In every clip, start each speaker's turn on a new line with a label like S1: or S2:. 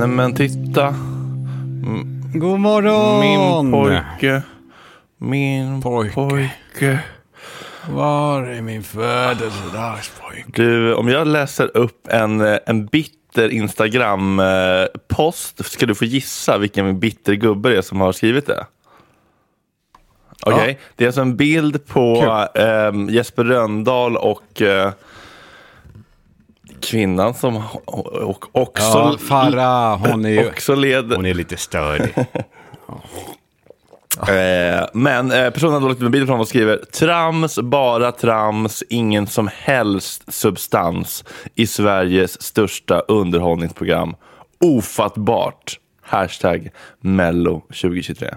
S1: Nej men titta.
S2: God morgon!
S1: Min pojke. Min
S2: Pojke.
S1: pojke.
S2: Var är min födelsedagspojke?
S1: Du, om jag läser upp en, eh, en bitter Instagram-post ska du få gissa vilken bitter gubbe det är som har skrivit det. Okej,
S2: Ja.
S1: det är alltså en bild på ehm, Jesper Röndahl och eh, kvinnan som och också,
S2: Ja, Farah, hon är ju
S1: också led,
S2: hon är lite störig.
S1: Eh, men eh, personen har då lagt upp en bild från honom och skriver trams, bara trams, ingen som helst substans i Sveriges största underhållningsprogram. Ofattbart. Hashtag Mello 2023.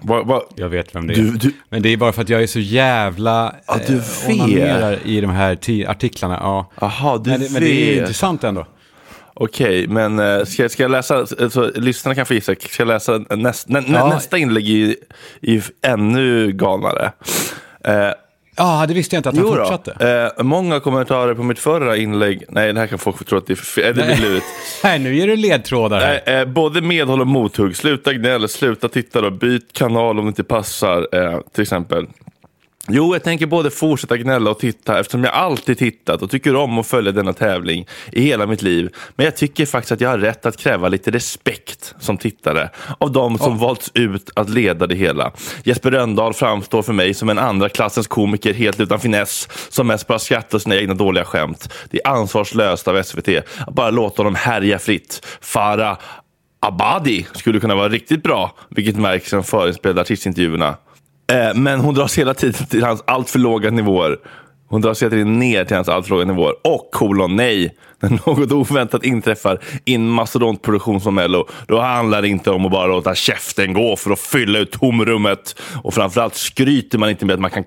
S1: Vad, vad,
S2: Jag vet vem det är.
S1: Du- du-
S2: Men det är bara för att jag är så jävla
S1: Ja, du
S2: eh,
S1: vet.
S2: onanerar i de här ti- artiklarna. Ja.
S1: Aha, du
S2: men, det- men det är
S1: vet.
S2: intressant ändå.
S1: Okej, men eh, ska, ska jag läsa, så lyssnarna kan få gissa, ska jag läsa näst, nä,
S2: Ja.
S1: nästa inlägg i, i ännu galnare? Eh,
S2: Ja, det visste jag inte att han
S1: Jo
S2: fortsatte.
S1: eh, många kommentarer på mitt förra inlägg. Nej, det här kan folk tro att det är fel. Det blir lurigt.
S2: Nej, nu ger du ledtrådar här.
S1: Eh, eh, både medhåll och mothugg. Sluta gnäll, sluta titta då. Byt kanal om det inte passar, eh, till exempel. Jo, jag tänker både fortsätta gnälla och titta eftersom jag alltid tittat och tycker om att följa denna tävling i hela mitt liv. Men jag tycker faktiskt att jag har rätt att kräva lite respekt som tittare av de som valts ut att leda det hela. Jesper Rönndahl framstår för mig som en andra klassens komiker helt utan finess som mest bara skrattar sina egna dåliga skämt. Det är ansvarslöst av SVT att bara låta honom härja fritt. Farah Abadi skulle kunna vara riktigt bra, vilket märks i de förinspelade artistintervjuerna. Eh, Men hon dras hela tiden till hans alltför låga nivåer. Hon dras hela tiden ner till hans alltför låga nivåer. Och kolon nej, när något oväntat inträffar i en mastodontproduktion som Mello, då handlar det inte om att bara låta käften gå för att fylla ut tomrummet. Och framförallt skryter man inte med att man kan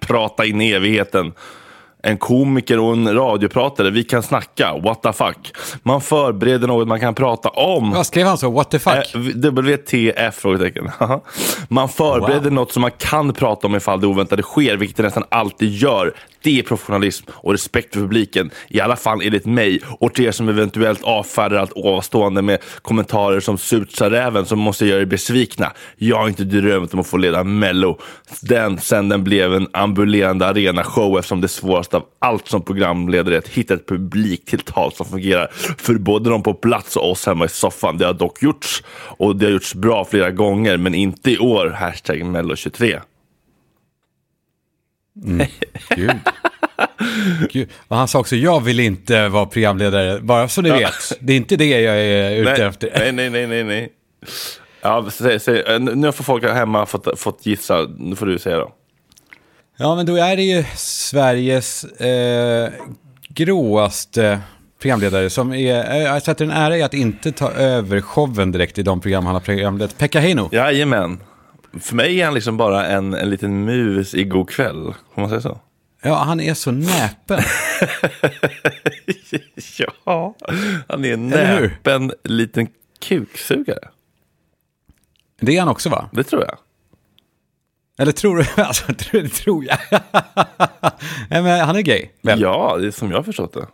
S1: prata in i evigheten. En komiker och en radiopratare, vi kan snacka, what the fuck. Man förbereder något man kan prata om.
S2: Vad skrev han så? What the fuck?
S1: Eh, WTF? Frågetecken. Man förbereder
S2: Wow.
S1: något som man kan prata om ifall det oväntade sker, vilket det nästan alltid gör. Det är professionalism och respekt för publiken, i alla fall enligt mig. Och till er som eventuellt avfärdar allt ovanstående med kommentarer som surt sa räven så måste jag göra er besvikna. Jag har inte drömt om att få leda Mello. Den, sen den blev en ambulerande arenashow eftersom det svåraste av allt som programledare är att hitta ett publiktilltal som fungerar för både de på plats och oss hemma i soffan. Det har dock gjorts och det har gjorts bra flera gånger, men inte i år. Hashtag Mello23.
S2: Gud. Gud. Och han sa också, jag vill inte vara programledare, bara så ni vet. Det är inte det jag är ute
S1: Nej,
S2: efter.
S1: nej, nej, nej, nej, nej. Ja, säg, eh, nu får folk hemma fått, fått gissa. Nu får du säga då.
S2: Ja, men då är det ju Sveriges eh, gråaste programledare som är, eh, jag sätter en ära i att inte ta över showen direkt i de program han har programlett. Pekka Heino.
S1: Jajamän. För mig är han liksom bara en, en liten mus i god kväll. Får man säga så?
S2: Ja, han är så näpen.
S1: ja, han är en näpen liten kuksugare.
S2: Det är han också va?
S1: Det tror jag.
S2: Eller tror du? Alltså, det tror jag. Nej, men han är gay. Väl?
S1: Ja, det är som jag har förstått det.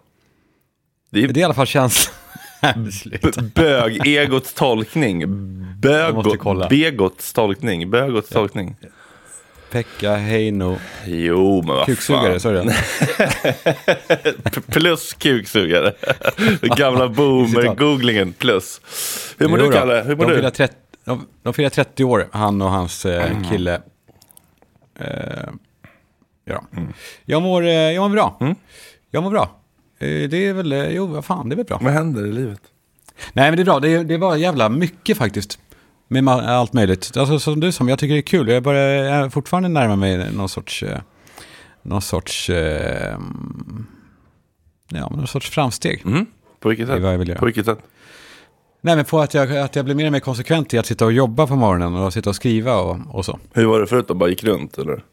S1: Det är
S2: Det är i alla fall känslan.
S1: Bög-egots tolkning. Bögot, begots tolkning. Bögots tolkning.
S2: Pekka Heino.
S1: Jo, men vad
S2: Kuksugare, sa du det?
S1: Plus kuksugare. Gamla boomer-googlingen plus. Hur mår
S2: Jo
S1: du. Kalle? Hur mår
S2: de
S1: du?
S2: Firar 30, de, de firar 30 år, han och hans eh,
S1: Mm.
S2: kille. Eh, ja.
S1: Mm.
S2: jag, mår, eh, jag mår bra. Jag mår bra. Eh, det är väl, eh, jo vad fan, det är väl bra.
S1: Vad händer i livet?
S2: Nej men det är bra, det, det var jävla mycket faktiskt. Med allt möjligt. Alltså som du som, jag tycker det är kul. Jag börjar jag är fortfarande närma mig någon sorts, eh, någon sorts, eh, ja, någon sorts framsteg.
S1: Mm. På vilket sätt?
S2: vad jag vill göra.
S1: På vilket sätt?
S2: Nej men på att jag, att jag blir mer och mer konsekvent i att sitta och jobba på morgonen och sitta och skriva och, och så.
S1: Hur var det förut då? Bara gick runt eller?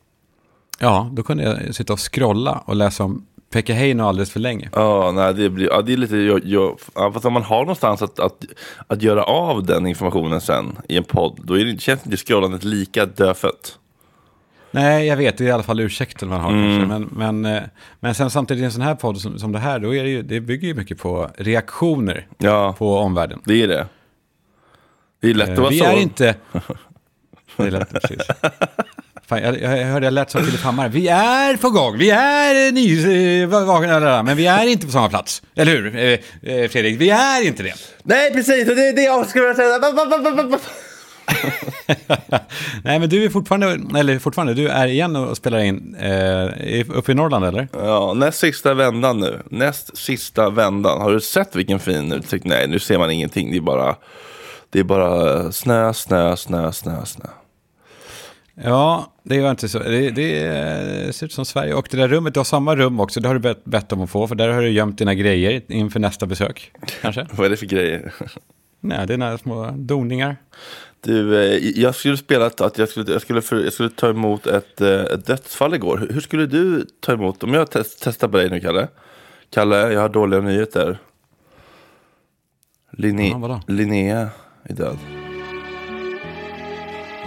S2: Ja, då kunde jag sitta och scrolla och läsa om Pekka Heino alldeles för länge.
S1: Ja, nej, det, blir, ja, det är lite... Jag, jag, ja, fast om man har någonstans att, att, att göra av den informationen sen i en podd, då är det, känns inte scrollandet lika dödfött.
S2: Nej, jag vet, det är i alla fall ursäkten man har
S1: Mm.
S2: kanske. Men, men, eh, men sen samtidigt i en sån här podd som, som det här, då är det, ju, det bygger ju mycket på reaktioner
S1: Ja,
S2: på omvärlden.
S1: det är det. Det är lätt att
S2: Eh,
S1: vara
S2: Vi
S1: så.
S2: är inte... Det är lätt, precis. Fan, jag, jag hörde jag lät som Filip Hammar. Vi är på gång, vi är eh, vakna, men vi är inte på samma plats. Eller hur, eh, eh, Fredrik? Vi är inte det.
S1: Nej, precis! Och det är det jag skulle vilja säga.
S2: Nej, men du är fortfarande, eller fortfarande, du är igen och spelar in eh, uppe i Norrland, eller?
S1: Ja, näst sista vändan nu. Näst sista vändan. Har du sett vilken fin utsikt? Nej, nu ser man ingenting. Det är bara, det är bara snö, snö, snö, snö, snö.
S2: Ja, det gör inte så. Det, det eh, ser ut som Sverige. Och det där rummet, du har samma rum också. Det har du bett, bett om att få, för där har du gömt dina grejer inför nästa besök. Kanske?
S1: Vad är det för grejer?
S2: Nej, det är några små doningar.
S1: Du, eh, jag skulle spela att jag skulle, jag skulle, för, jag skulle ta emot ett, eh, ett dödsfall igår. Hur, hur skulle du ta emot, om jag test, testar på dig nu Kalle. Kalle, jag har dåliga nyheter. Linne,
S2: Ja?
S1: Linnea är död.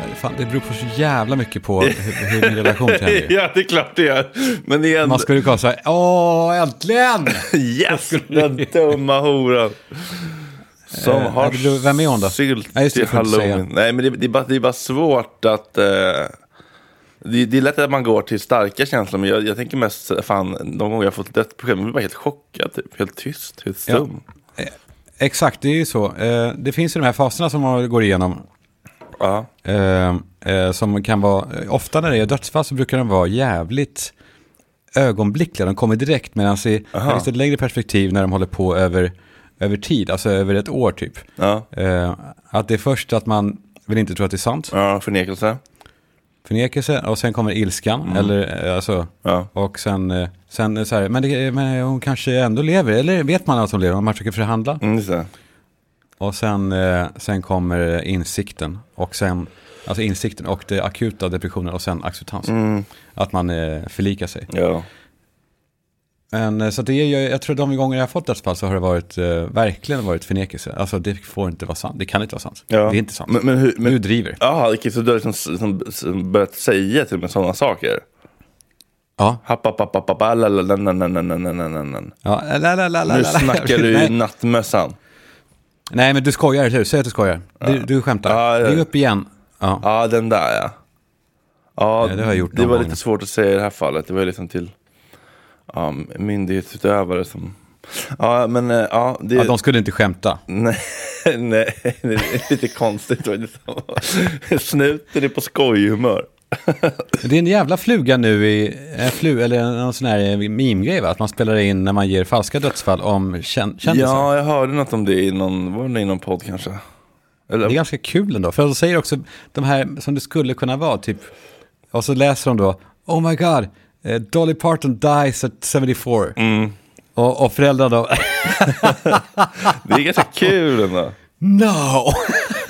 S2: Nej, Fan, det beror på så jävla mycket på hur, hur min relation till henne är.
S1: ja, det är klart det gör. Men ändå...
S2: Man skulle kunna säga, åh, äntligen!
S1: Yes, den dumma horan. Som
S2: Eh,
S1: har
S2: ja, beror- vem är hon då?
S1: sylt
S2: Ja, just det,
S1: till halloween. Nej, men det, det, är bara, det är bara svårt att... Eh, det, det är lätt att man går till starka känslor, men jag, jag tänker mest, fan, de gånger jag har fått ett problem, jag blir bara helt chockad, typ. helt tyst, helt stum.
S2: Exakt, det är ju så. Eh, det finns ju de här faserna som man går igenom.
S1: Ja.
S2: Eh, eh, som kan vara, ofta när det är dödsfall så brukar de vara jävligt ögonblickliga. De kommer direkt medan i
S1: Aha.
S2: ett längre perspektiv när de håller på över, över tid, alltså över ett år typ.
S1: Ja.
S2: Eh, att det är först att man vill inte tro att det är sant,
S1: ja, förnekelse.
S2: förnekelse, och sen kommer ilskan, eller eh, alltså, och sen, eh, sen så här, men, det, men hon kanske ändå lever, eller vet man att hon lever, man försöker förhandla.
S1: Mm.
S2: Och sen, eh, sen kommer insikten. Och sen, alltså insikten och det akuta depressionen och sen acceptans. Att man eh, förlikar sig.
S1: Ja.
S2: Men eh, så det är, ju- jag tror de gånger jag har fått dödsfall så har det varit, eh, verkligen varit förnekelse. Alltså det får inte vara sant. Det kan inte vara sant.
S1: Ja.
S2: Det är inte sant.
S1: Men, men hur, men,
S2: du driver.
S1: Jaha, okej, så du har liksom, som, som börjat säga till med sådana saker?
S2: Ja.
S1: Happ, happ, happ, happ, happ, la, la, la, la, la, la, la, la, la, la.
S2: ja. La, la, la, la,
S1: Nu snackar du i nattmössan.
S2: Nej, men du skojar, eller hur? Säg att du skojar. Du, du skämtar.
S1: Ja, ja.
S2: Ring upp igen. Ja.
S1: Ja, den där ja. Ja,
S2: Ja, det har jag gjort
S1: det var
S2: gång.
S1: lite svårt att säga i det här fallet. Det var liksom till ja, myndighetsutövare som... Ja, men eh, ja, det...
S2: Ja, de skulle inte skämta.
S1: Nej, nej, det är lite konstigt. det. Snuten är på skojhumör.
S2: Det är en jävla fluga nu i, en flu, eller någon sån här meme-grej va? Att man spelar in när man ger falska dödsfall om kän- kändisar.
S1: Ja, jag hörde något om det i någon, var det i någon podd kanske? Eller,
S2: Det är ganska kul ändå. För de säger också de här som det skulle kunna vara, typ. Och så läser de då, oh my god, eh, Dolly Parton dies at 74.
S1: Mm.
S2: Och, och föräldrarna då,
S1: det är ganska kul ändå.
S2: no!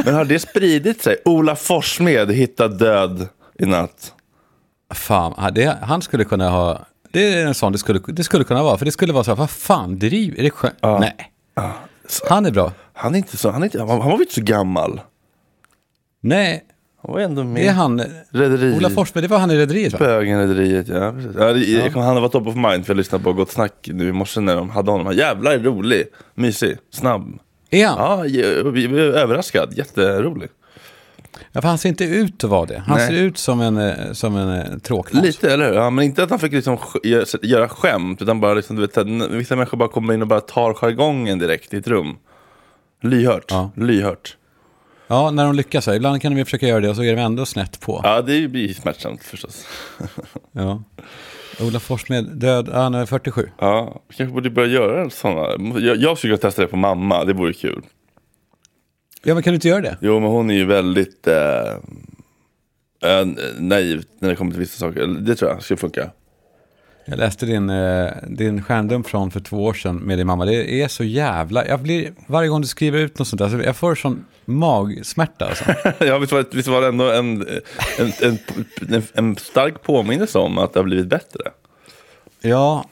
S1: Men har det spridit sig? Ola Forssmed hittad död i natt.
S2: Fan, ja, det, han skulle kunna ha, det är en sån det skulle, det skulle kunna vara. För det skulle vara så här, vad fan, driv, är det skönt? Nej. Han är bra.
S1: Han är inte så, han, är inte, han var väl inte så gammal?
S2: Nej,
S1: Han var ändå med.
S2: Det är han,
S1: Rederiet.
S2: Ola Forsberg, det var han i Rederiet va?
S1: Bögen-rederiet, ja. Precis. ja, det,
S2: Ja.
S1: Han var top of mind för jag lyssnade på Gott Snack nu i morse när de hade honom. Han jävlar rolig, mysig, snabb.
S2: Är han?
S1: Ja, överraskad, jätterolig.
S2: Ja, för han ser inte ut att vara det. Han
S1: Nej.
S2: ser ut som en, eh, som en eh, tråkmåns.
S1: Lite, eller hur? Ja, men inte att han fick liksom göra, skämt, utan bara liksom, du vet, vissa människor bara kommer in och bara tar jargongen direkt i ett rum. Lyhört,
S2: Ja.
S1: lyhört.
S2: Ja, när de lyckas. här. Ibland kan de försöka göra det och så är de ändå snett på.
S1: Ja, det blir smärtsamt förstås.
S2: Ja. Ola Forssmed död, ja, han är 47.
S1: Ja, kanske borde börja göra sådana. Jag, jag skulle kunna testa det på mamma, det vore kul.
S2: Ja, men kan du inte göra det?
S1: Jo, men hon är ju väldigt eh, naiv när det kommer till vissa saker. Det tror jag skulle funka.
S2: Jag läste din, eh, din skärmdump från för två år sedan med din mamma. Det är så jävla... Jag blir, varje gång du skriver ut något sånt där, så jag får sån magsmärta. Alltså.
S1: ja, visst var, visst var det ändå en, en, en, en, en stark påminnelse om att det har blivit bättre.
S2: Ja,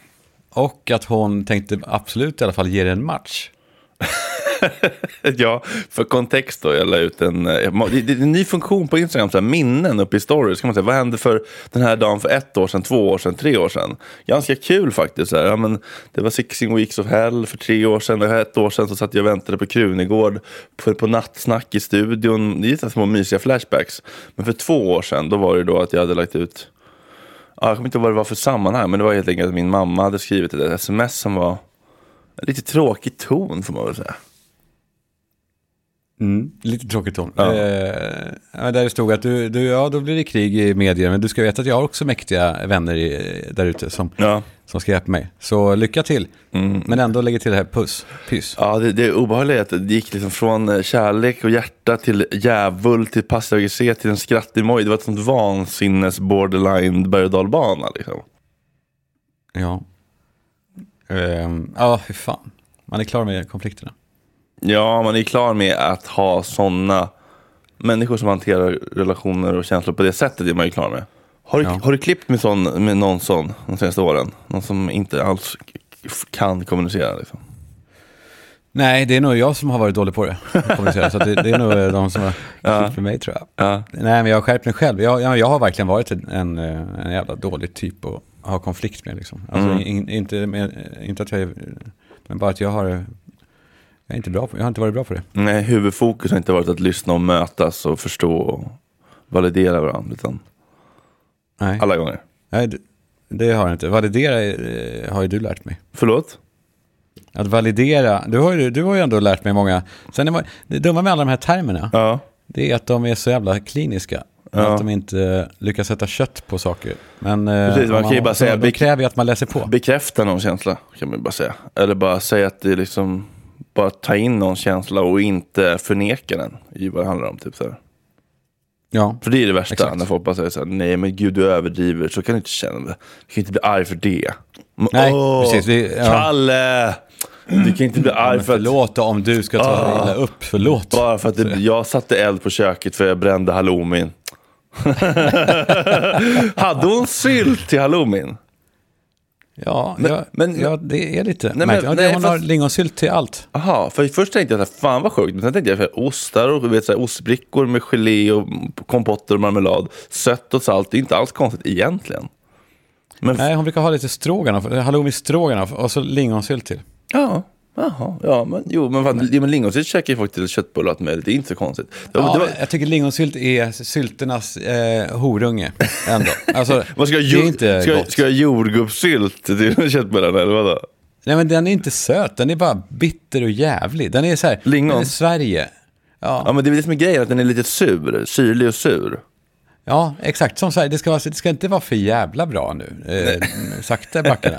S2: och att hon tänkte absolut i alla fall ge det en match.
S1: Ja, för kontext då, jag la ut en, eh, det, är en ny funktion på Instagram, så här, minnen uppe i stories. Kan man säga, vad hände för den här dagen för ett år sedan, två år sedan, tre år sedan? Ganska kul faktiskt. Så här. Ja, men det var 16 weeks of hell för tre år sedan, och ett år sedan så satt jag och väntade på Krunegård på, på nattsnack i studion. Det är små mysiga flashbacks. Men för två år sedan, då var det då att jag hade lagt ut Ja, jag kommer inte ihåg vad det var för sammanhang, men det var helt enkelt att min mamma hade skrivit ett sms som var lite tråkig ton får man väl säga.
S2: Lite tråkigt ton.
S1: Ja.
S2: Eh, där det stod att du, du, ja, då blir det krig i medier, men du ska veta att jag har också mäktiga vänner i, där ute som,
S1: Ja.
S2: som ska hjälpa mig. Så lycka till. Men ändå lägger till det här puss, pyss.
S1: Ja, det, det är att det gick liksom från eh, kärlek och hjärta till djävul till passiv aggressivitet till en skrattemoj. Det var ett sånt vansinnes borderline berg och dalbana liksom.
S2: Ja. Ehm, Ja, fy fan. Man är klar med konflikterna.
S1: Ja, man är klar med att ha såna människor som hanterar relationer och känslor på det sättet är man ju klar med. Har du,
S2: Ja.
S1: har du klippt med, sån, med någon sån de senaste åren? Någon som inte alls kan kommunicera liksom?
S2: Nej, det är nog jag som har varit dålig på det. Så det, det är nog eh, de som har klippt med mig tror jag.
S1: Ja.
S2: Nej, men jag har skärpt mig själv. Jag, jag, jag har verkligen varit en, en, eh, en jävla dålig typ att ha konflikt med. Liksom. Alltså,
S1: Mm.
S2: in, inte, med, inte att jag är, men bara att jag har, jag är inte bra på, jag har inte varit bra på det.
S1: Nej, huvudfokus har inte varit att lyssna och mötas och förstå och validera varandra. Utan
S2: Nej,
S1: alla gånger.
S2: Nej det, det har jag inte. Validera eh, har ju du lärt mig.
S1: Förlåt?
S2: Att validera, du har ju, du har ju ändå lärt mig många. Sen är man, det dumma med alla de här termerna,
S1: Ja.
S2: det är att de är så jävla kliniska.
S1: Ja.
S2: Att de inte lyckas sätta kött på saker. Men eh,
S1: Precis, man
S2: om
S1: kan ju bara säga-
S2: de kräver ju att man läser på.
S1: Bekräfta någon känsla kan man ju bara säga. Eller bara säga att det är liksom, bara ta in någon känsla och inte förneka den i vad det handlar om. Typ så här.
S2: Ja,
S1: För det är det värsta,
S2: Exakt.
S1: när folk bara säger så här, nej men gud du överdriver, så kan du inte känna det. Du kan inte bli arg för det. Men,
S2: Nej,
S1: åh,
S2: precis, det- ja.
S1: Kalle! Du kan inte bli arg
S2: men
S1: för att,
S2: förlåt om du ska ta
S1: Ah.
S2: illa upp. Förlåt.
S1: bara för att det, jag satte eld på köket för jag brände halloumin. Hade hon sylt till halloumin?
S2: Ja,
S1: Men-
S2: ja,
S1: men-
S2: ja, det är lite
S1: men-
S2: märkligt. Ja,
S1: nej,
S2: hon har
S1: fast-
S2: lingonsylt till allt.
S1: Jaha, för först tänkte jag så här, fan vad sjukt. Men sen tänkte jag, för ostar och vet, så här, ostbrickor med gelé och kompotter och marmelad. Sött och salt, det är inte alls konstigt egentligen. Men
S2: Nej, hon brukar ha lite stroganoff, halloumi stroganoff och så lingonsylt till.
S1: ja, jaha, ja, men jo, men, fan, men lingonsylt käkar ju folk till köttbullar möjligt. Det är inte så konstigt. Det, var-
S2: Ja,
S1: det var,
S2: Jag tycker lingonsylt är sylternas eh, horunge ändå. Alltså,
S1: vad ska jag,
S2: det är inte
S1: ska,
S2: gott.
S1: ska jag jordgubbssylt till köttbullarna eller vadå?
S2: Nej, men den är inte söt, den är bara bitter och jävlig. Den är så här,
S1: Lingon?
S2: den är Sverige. Ja,
S1: Ja, men det är det som är grejen, att den är lite sur, syrlig och sur.
S2: Ja, exakt. Som så här, det, ska vara, det ska inte vara för jävla bra nu. Eh, sakta backarna.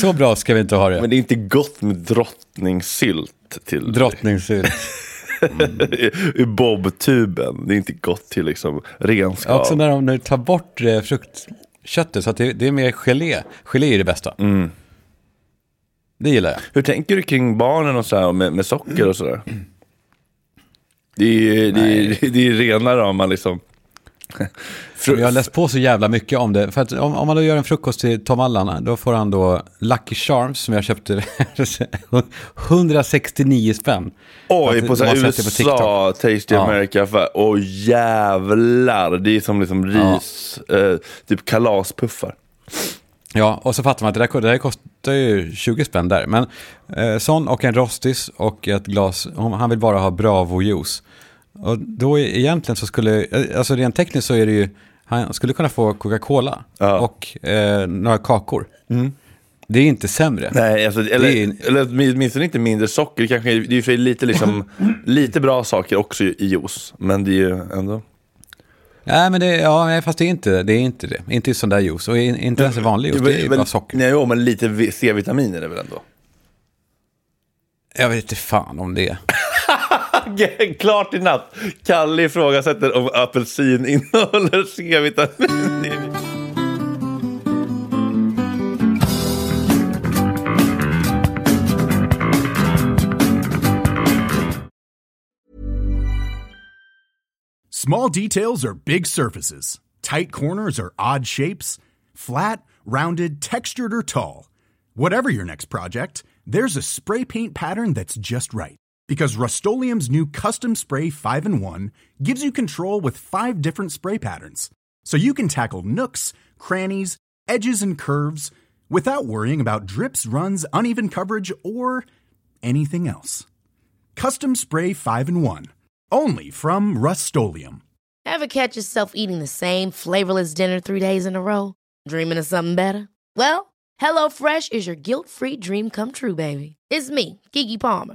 S2: Så bra ska vi inte ha det.
S1: Men det är inte gott med drottningsylt till
S2: Drottningsylt.
S1: i bobtuben. Det är inte gott till liksom renskav.
S2: Också när de nu tar bort eh, fruktköttet så att det, det är mer gelé. Gelé är det bästa.
S1: Mm.
S2: Det gillar jag.
S1: Hur tänker du kring barnen och så här, med, med socker och sådär? Det är, det, är, det är rena rama liksom
S2: Jag har läst på så jävla mycket om det. För att om, om man då gör en frukost till Tom Allan, då får han då Lucky Charms som jag köpte 169 spänn.
S1: Oj, på så här. USA, Tasty
S2: Ja.
S1: America. För, åh jävlar, det är som liksom ris, eh, typ kalaspuffar.
S2: Ja, och så fattar man att det där, det där kostar ju 20 spänn där. Men eh, sån och en Rostis och ett glas, han vill bara ha Bravo-juice. Och då egentligen så skulle, alltså rent tekniskt så är det ju, han skulle kunna få Coca-Cola
S1: Ja.
S2: och eh, några kakor. Det är inte sämre.
S1: Nej, alltså, eller,
S2: Det är-
S1: eller åtminstone inte mindre socker. Det, kanske, det är ju lite, liksom, lite bra saker också i juice. Men det är ju ändå...
S2: Nej, men det, ja, fast det är inte det. Är inte, det. inte sån där juice. Och in- inte ens vanlig juice, det är ju bara socker.
S1: Nej, jo, men lite C-vitamin är det väl ändå?
S2: Jag vet inte fan om det.
S1: Klart i natt. Kalle ifrågasätter om apelsin innehåller C-vitamin.
S3: Small details are big surfaces. Tight corners are odd shapes. Flat, rounded, textured, or tall. Whatever your next project, there's a spray paint pattern that's just right. Because Rust new Custom Spray 5 in 1 gives you control with five different spray patterns. So you can tackle nooks, crannies, edges, and curves without worrying about drips, runs, uneven coverage, or anything else. Custom Spray 5 in 1. Only from Rust
S4: Ever catch yourself eating the same flavorless dinner three days in a row? Dreaming of something better? Well, HelloFresh is your guilt-free dream come true, baby. It's me, Gigi Palmer.